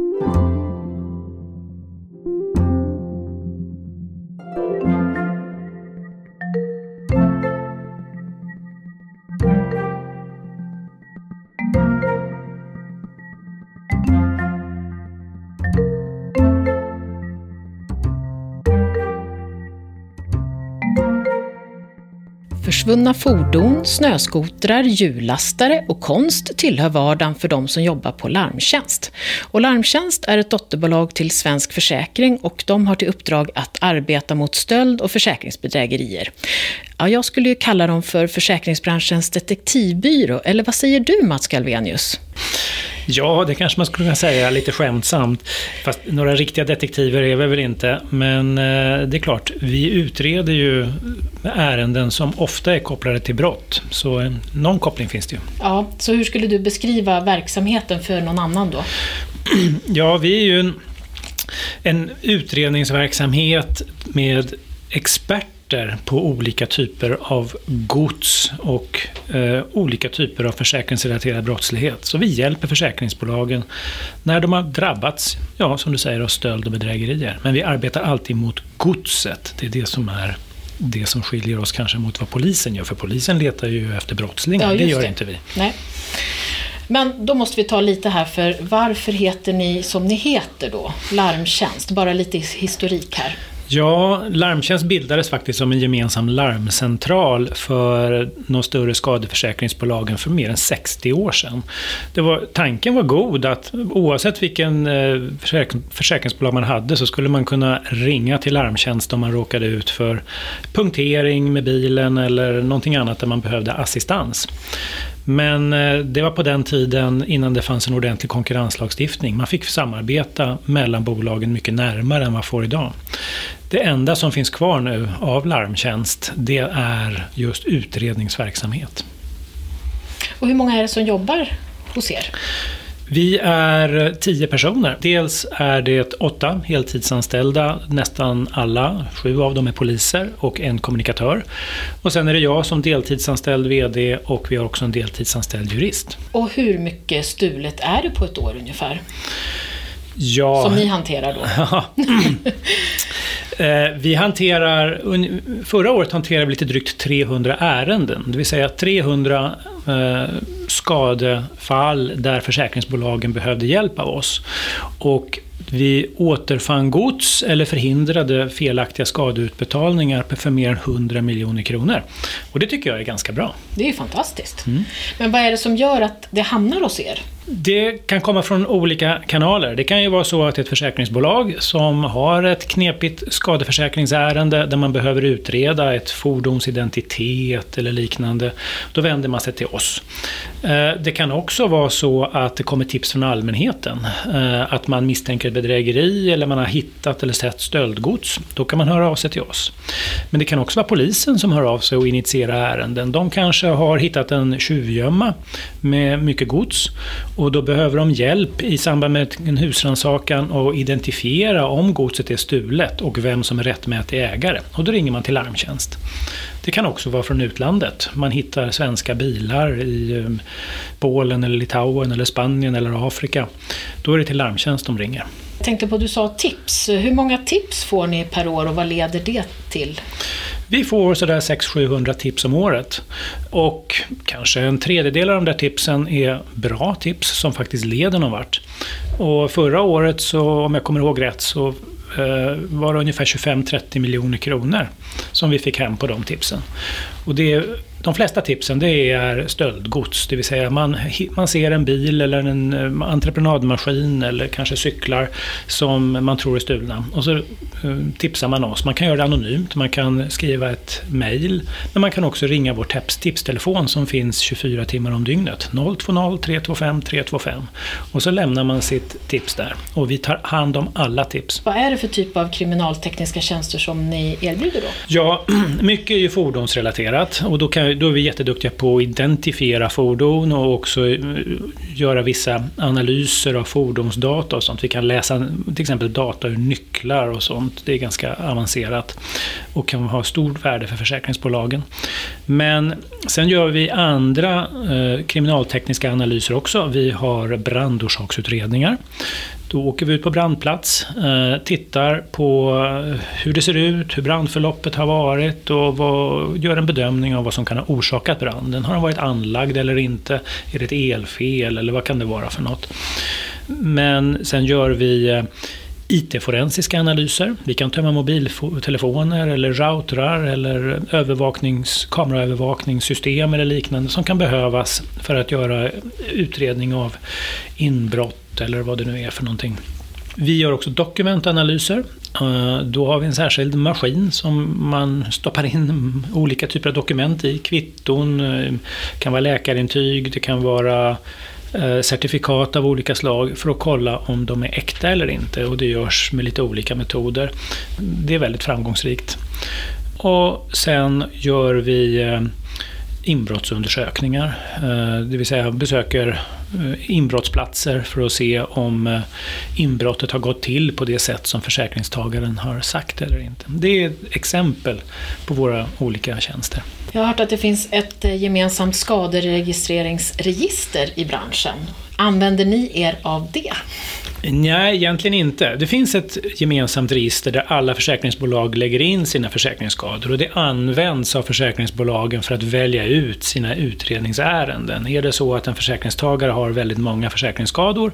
Thank you. Försvunna fordon, snöskotrar, hjullastare och konst tillhör vardagen för de som jobbar på Larmtjänst. Och Larmtjänst är ett dotterbolag till Svensk Försäkring och de har till uppdrag att arbeta mot stöld och försäkringsbedrägerier. Ja, jag skulle ju kalla dem för försäkringsbranschens detektivbyrå, eller vad säger du Mats Galvenius? Ja, det kanske man skulle kunna säga lite skämtsamt. Fast några riktiga detektiver är vi väl inte. Men eh, det är klart, vi utreder ju ärenden som ofta är kopplade till brott. Så någon koppling finns det ju. Ja, så hur skulle du beskriva verksamheten för någon annan då? Ja, vi är ju en, en utredningsverksamhet med experter experter på olika typer av gods och eh, olika typer av försäkringsrelaterad brottslighet. Så vi hjälper försäkringsbolagen när de har drabbats, ja som du säger, av stöld och bedrägerier. Men vi arbetar alltid mot godset. Det är det som är det som skiljer oss kanske mot vad polisen gör. För polisen letar ju efter brottslingar, ja, det gör det. inte vi. Nej. Men då måste vi ta lite här för varför heter ni som ni heter då? Larmtjänst, bara lite historik här. Ja, Larmtjänst bildades faktiskt som en gemensam larmcentral för de större skadeförsäkringsbolagen för mer än 60 år sedan. Det var, tanken var god att oavsett vilken eh, försäk, försäkringsbolag man hade så skulle man kunna ringa till Larmtjänst om man råkade ut för punktering med bilen eller någonting annat där man behövde assistans. Men eh, det var på den tiden innan det fanns en ordentlig konkurrenslagstiftning. Man fick samarbeta mellan bolagen mycket närmare än man får idag. Det enda som finns kvar nu av larmtjänst, det är just utredningsverksamhet. Och hur många är det som jobbar hos er? Vi är tio personer. Dels är det åtta heltidsanställda, nästan alla, sju av dem är poliser och en kommunikatör. Och sen är det jag som deltidsanställd VD och vi har också en deltidsanställd jurist. Och hur mycket stulet är det på ett år ungefär? Ja. Som ni hanterar då? Eh, vi hanterar, förra året hanterade vi lite drygt 300 ärenden, det vill säga 300 eh, skadefall där försäkringsbolagen behövde hjälp av oss. Och vi återfann gods eller förhindrade felaktiga skadeutbetalningar för mer än 100 miljoner kronor. Och det tycker jag är ganska bra. Det är fantastiskt. Mm. Men vad är det som gör att det hamnar hos er? Det kan komma från olika kanaler. Det kan ju vara så att ett försäkringsbolag som har ett knepigt skadeförsäkringsärende där man behöver utreda ett fordons identitet eller liknande. Då vänder man sig till oss oss. Eh, det kan också vara så att det kommer tips från allmänheten. Eh, att man misstänker bedrägeri eller man har hittat eller sett stöldgods. Då kan man höra av sig till oss. Men det kan också vara polisen som hör av sig och initierar ärenden. De kanske har hittat en tjuvgömma med mycket gods och då behöver de hjälp i samband med en husrannsakan och identifiera om godset är stulet och vem som är rättmätig ägare. Och då ringer man till larmtjänst. Det kan också vara från utlandet. Man hittar svenska bilar i eh, Polen, eller Litauen, eller Spanien eller Afrika. Då är det till larmtjänst de ringer. Jag tänkte på att du sa tips. Hur många tips får ni per år och vad leder det till? Vi får sådär 600-700 tips om året. Och kanske en tredjedel av de där tipsen är bra tips som faktiskt leder någon vart. Och förra året, så, om jag kommer ihåg rätt, så Eh, var det ungefär 25-30 miljoner kronor som vi fick hem på de tipsen. Och det de flesta tipsen det är stöldgods, det vill säga man, man ser en bil eller en eh, entreprenadmaskin eller kanske cyklar som man tror är stulna. Och så eh, tipsar man oss. Man kan göra det anonymt, man kan skriva ett mail, men man kan också ringa vår tipstelefon som finns 24 timmar om dygnet. 020 325 325. Och så lämnar man sitt tips där. Och vi tar hand om alla tips. Vad är det för typ av kriminaltekniska tjänster som ni erbjuder då? Ja, mycket är ju fordonsrelaterat och då kan då är vi jätteduktiga på att identifiera fordon och också eh, göra vissa analyser av fordonsdata och sånt. Vi kan läsa till exempel data ur nycklar och sånt. Det är ganska avancerat och kan ha stort värde för försäkringsbolagen. Men sen gör vi andra eh, kriminaltekniska analyser också. Vi har brandorsaksutredningar. Då åker vi ut på brandplats, eh, tittar på hur det ser ut, hur brandförloppet har varit och vad, gör en bedömning av vad som kan ha orsakat branden. Har den varit anlagd eller inte? Är det ett elfel eller vad kan det vara för något? Men sen gör vi eh, IT-forensiska analyser. Vi kan tömma mobiltelefoner eller routrar eller övervaknings, kameraövervakningssystem eller liknande som kan behövas för att göra utredning av inbrott eller vad det nu är för någonting. Vi gör också dokumentanalyser. Eh, då har vi en särskild maskin som man stoppar in olika typer av dokument i. Kvitton, det kan vara läkarintyg, det kan vara Eh, certifikat av olika slag för att kolla om de är äkta eller inte och det görs med lite olika metoder. Det är väldigt framgångsrikt. Och sen gör vi eh, inbrottsundersökningar, eh, det vill säga besöker eh, inbrottsplatser för att se om eh, inbrottet har gått till på det sätt som försäkringstagaren har sagt eller inte. Det är ett exempel på våra olika tjänster. Jag har hört att det finns ett gemensamt skaderegistreringsregister i branschen. Använder ni er av det? Nej, egentligen inte. Det finns ett gemensamt register där alla försäkringsbolag lägger in sina försäkringsskador och det används av försäkringsbolagen för att välja ut sina utredningsärenden. Är det så att en försäkringstagare har väldigt många försäkringsskador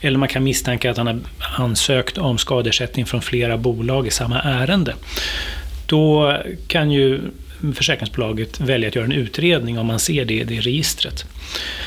eller man kan misstänka att han har ansökt om skadeersättning från flera bolag i samma ärende, då kan ju försäkringsbolaget välja att göra en utredning om man ser det i det registret.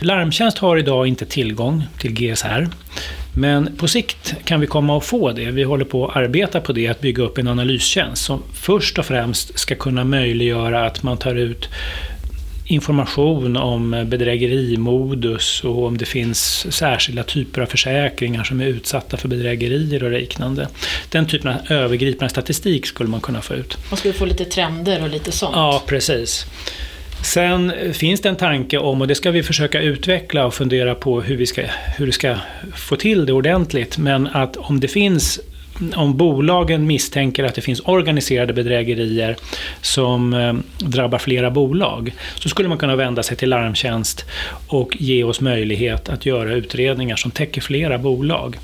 Larmtjänst har idag inte tillgång till GSR. Men på sikt kan vi komma att få det. Vi håller på att arbeta på det, att bygga upp en analystjänst som först och främst ska kunna möjliggöra att man tar ut information om bedrägerimodus och om det finns särskilda typer av försäkringar som är utsatta för bedrägerier och liknande. Den typen av övergripande statistik skulle man kunna få ut. Man skulle få lite trender och lite sånt? Ja, precis. Sen eh, finns det en tanke om, och det ska vi försöka utveckla och fundera på hur vi ska, hur vi ska få till det ordentligt, men att om det finns om bolagen misstänker att det finns organiserade bedrägerier som eh, drabbar flera bolag så skulle man kunna vända sig till Larmtjänst och ge oss möjlighet att göra utredningar som täcker flera bolag.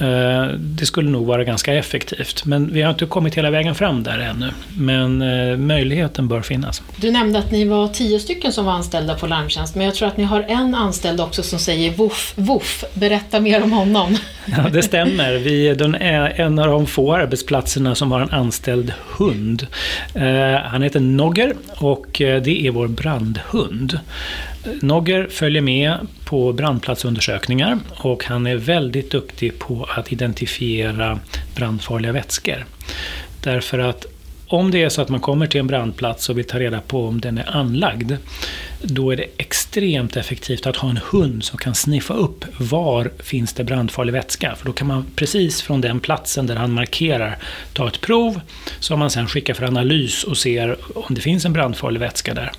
Eh, det skulle nog vara ganska effektivt. Men vi har inte kommit hela vägen fram där ännu. Men eh, möjligheten bör finnas. Du nämnde att ni var tio stycken som var anställda på Larmtjänst, men jag tror att ni har en anställd också som säger voff, voff. Berätta mer om honom. Ja, det stämmer. Vi är en av de få arbetsplatserna som har en anställd hund. Eh, han heter Nogger och det är vår brandhund. Nogger följer med på brandplatsundersökningar och han är väldigt duktig på att identifiera brandfarliga vätskor. Därför att om det är så att man kommer till en brandplats och vill ta reda på om den är anlagd, då är det extremt effektivt att ha en hund som kan sniffa upp var finns det brandfarlig vätska. För då kan man precis från den platsen där han markerar ta ett prov som man sen skickar för analys och ser om det finns en brandfarlig vätska där.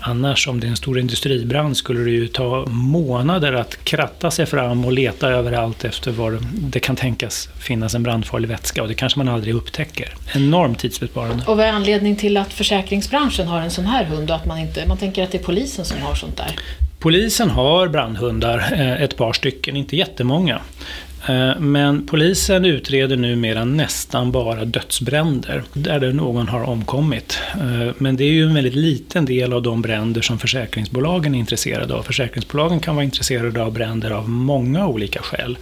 Annars om det är en stor industribrand skulle det ju ta månader att kratta sig fram och leta överallt efter var det kan tänkas finnas en brandfarlig vätska och det kanske man aldrig upptäcker. Enormt tidsbesparande. Och vad är anledningen till att försäkringsbranschen har en sån här hund och att man inte, man tänker att det är polisen som har sånt där? Polisen har brandhundar, eh, ett par stycken, inte jättemånga. Eh, men polisen utreder numera nästan bara dödsbränder där någon har omkommit. Eh, men det är ju en väldigt liten del av de bränder som försäkringsbolagen är intresserade av. Försäkringsbolagen kan vara intresserade av bränder av många olika skäl.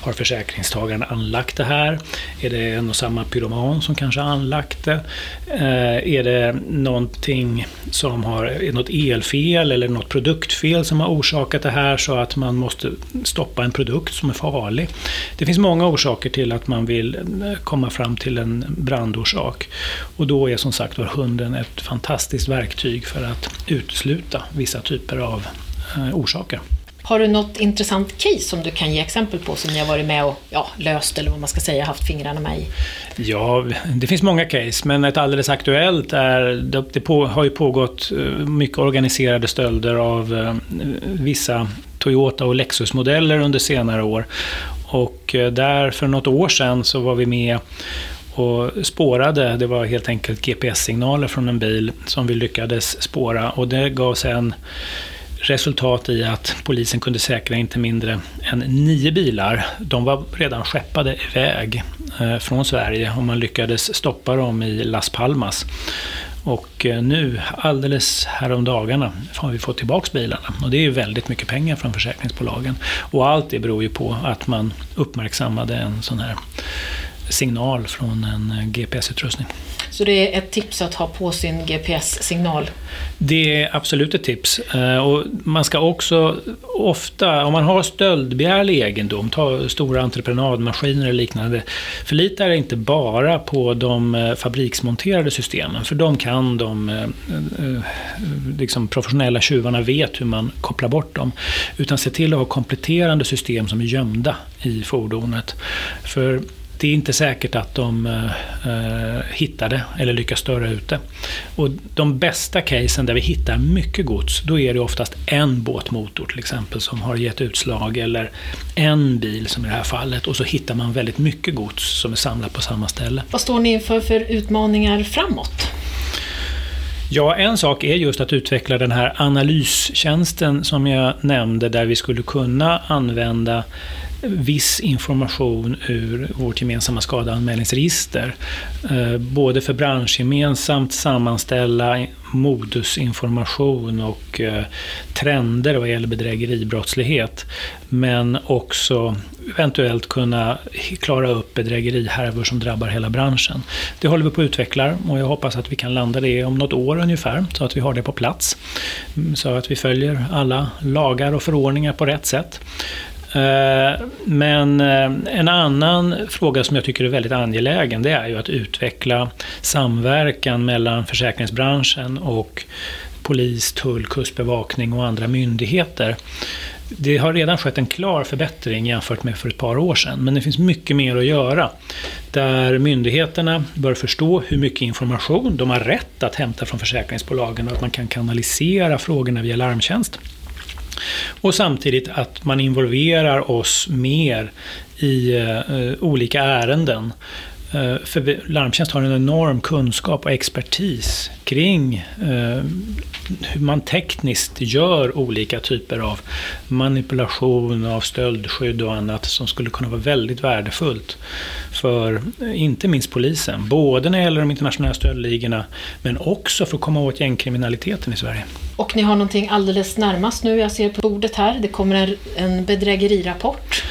Har försäkringstagaren anlagt det här? Är det en och samma pyroman som kanske har anlagt det? Eh, är det någonting som har något elfel eller något produktfel som har orsakat det här så att man måste stoppa en produkt som är farlig? Det finns många orsaker till att man vill eh, komma fram till en brandorsak. Och då är som sagt var hunden ett fantastiskt verktyg för att utesluta vissa typer av eh, orsaker. Har du något intressant case som du kan ge exempel på som ni har varit med och ja, löst eller vad man ska säga, haft fingrarna med i? Ja, det finns många case, men ett alldeles aktuellt är, det på, har ju pågått eh, mycket organiserade stölder av vissa Toyota och Lexus-modeller under senare år. Och eh, där för något år sedan så var vi med och spårade. Det var helt enkelt GPS-signaler från en bil som vi lyckades spåra och det gav sen resultat i att polisen kunde säkra inte mindre än nio bilar. De var redan skeppade iväg eh, från Sverige och man lyckades stoppa dem i Las Palmas. Och eh, nu, alldeles häromdagarna, har vi fått tillbaka bilarna. Och det är ju väldigt mycket pengar från försäkringsbolagen. Och allt det beror ju på att man uppmärksammade en sån här signal från en eh, GPS-utrustning. Så det är ett tips att ha på sin GPS-signal? Det är absolut ett tips. Eh, och man ska också ofta, om man har stöldbegärlig egendom, ta stora entreprenadmaskiner eller liknande, förlita er inte bara på de eh, fabriksmonterade systemen, för de kan de liksom professionella tjuvarna vet hur man kopplar bort dem. Utan se till att ha kompletterande system som är gömda i fordonet. För det är inte säkert att de eh, hittar det eller lyckas störa ut det. Och de bästa casen där vi hittar mycket gods, då är det oftast en båtmotor till exempel som har gett utslag eller en bil som i det här fallet och så hittar man väldigt mycket gods som är samlat på samma ställe. Vad står ni inför för utmaningar framåt? Ja, en sak är just att utveckla den här analystjänsten som jag nämnde där vi skulle kunna använda viss information ur vårt gemensamma skadeanmälningsregister. Eh, både för branschgemensamt sammanställa modusinformation och eh, trender vad gäller bedrägeribrottslighet. Men också eventuellt kunna klara upp bedrägerihärvor som drabbar hela branschen. Det håller vi på att utveckla och jag hoppas att vi kan landa det om något år ungefär så att vi har det på plats. Mm, så att vi följer alla lagar och förordningar på rätt sätt. Eh, men eh, en annan fråga som jag tycker är väldigt angelägen det är ju att utveckla samverkan mellan försäkringsbranschen och polis, tull, kustbevakning och andra myndigheter. Det har redan skett en klar förbättring jämfört med för ett par år sedan, men det finns mycket mer att göra. Där myndigheterna bör förstå hur mycket information de har rätt att hämta från försäkringsbolagen och att man kan kanalisera frågorna via larmtjänst. Och samtidigt att man involverar oss mer i eh, olika ärenden. Eh, för Larmtjänst har en enorm kunskap och expertis kring eh, hur man tekniskt gör olika typer av manipulation av stöldskydd och annat som skulle kunna vara väldigt värdefullt för eh, inte minst polisen. Både när det gäller de internationella stöldligorna men också för att komma åt gängkriminaliteten i Sverige. Och ni har någonting alldeles närmast nu, jag ser på bordet här. Det kommer en, en bedrägerirapport.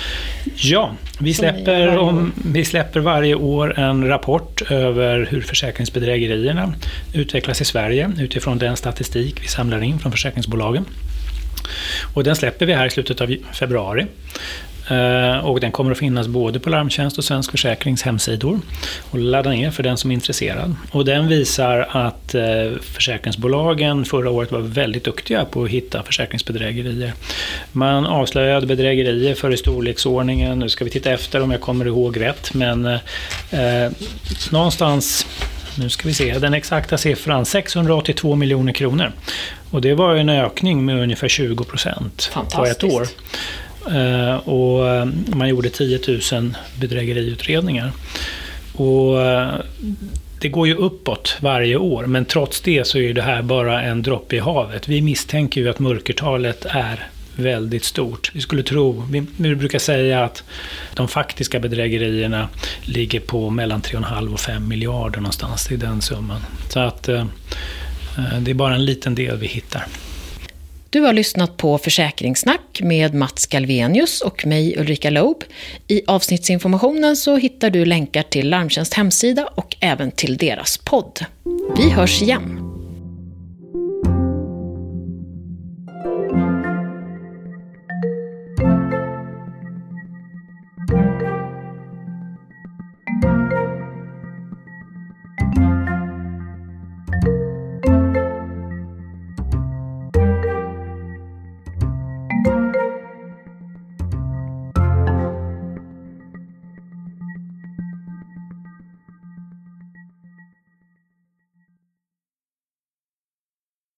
Ja, vi släpper, om, vi släpper varje år en rapport över hur försäkringsbedrägerierna utvecklas i Sverige utifrån den statistik vi samlar in från försäkringsbolagen. Och den släpper vi här i slutet av februari. Eh, och den kommer att finnas både på Larmtjänst och Svensk Försäkrings hemsidor. Och ladda ner för den som är intresserad. Och den visar att eh, försäkringsbolagen förra året var väldigt duktiga på att hitta försäkringsbedrägerier. Man avslöjade bedrägerier för i storleksordningen, nu ska vi titta efter om jag kommer ihåg rätt, men eh, någonstans nu ska vi se, den exakta siffran 682 miljoner kronor. Och det var en ökning med ungefär 20 procent på ett år. Eh, och eh, man gjorde 10 000 bedrägeriutredningar. Och eh, det går ju uppåt varje år, men trots det så är det här bara en droppe i havet. Vi misstänker ju att mörkertalet är väldigt stort. Vi skulle tro, vi, brukar säga att de faktiska bedrägerierna ligger på mellan 3,5 och 5 miljarder någonstans i den summan. Så att det är bara en liten del vi hittar. Du har lyssnat på Försäkringssnack med Mats Galvenius och mig Ulrika Loeb. I avsnittsinformationen så hittar du länkar till Larmtjänst hemsida och även till deras podd. Vi hörs igen!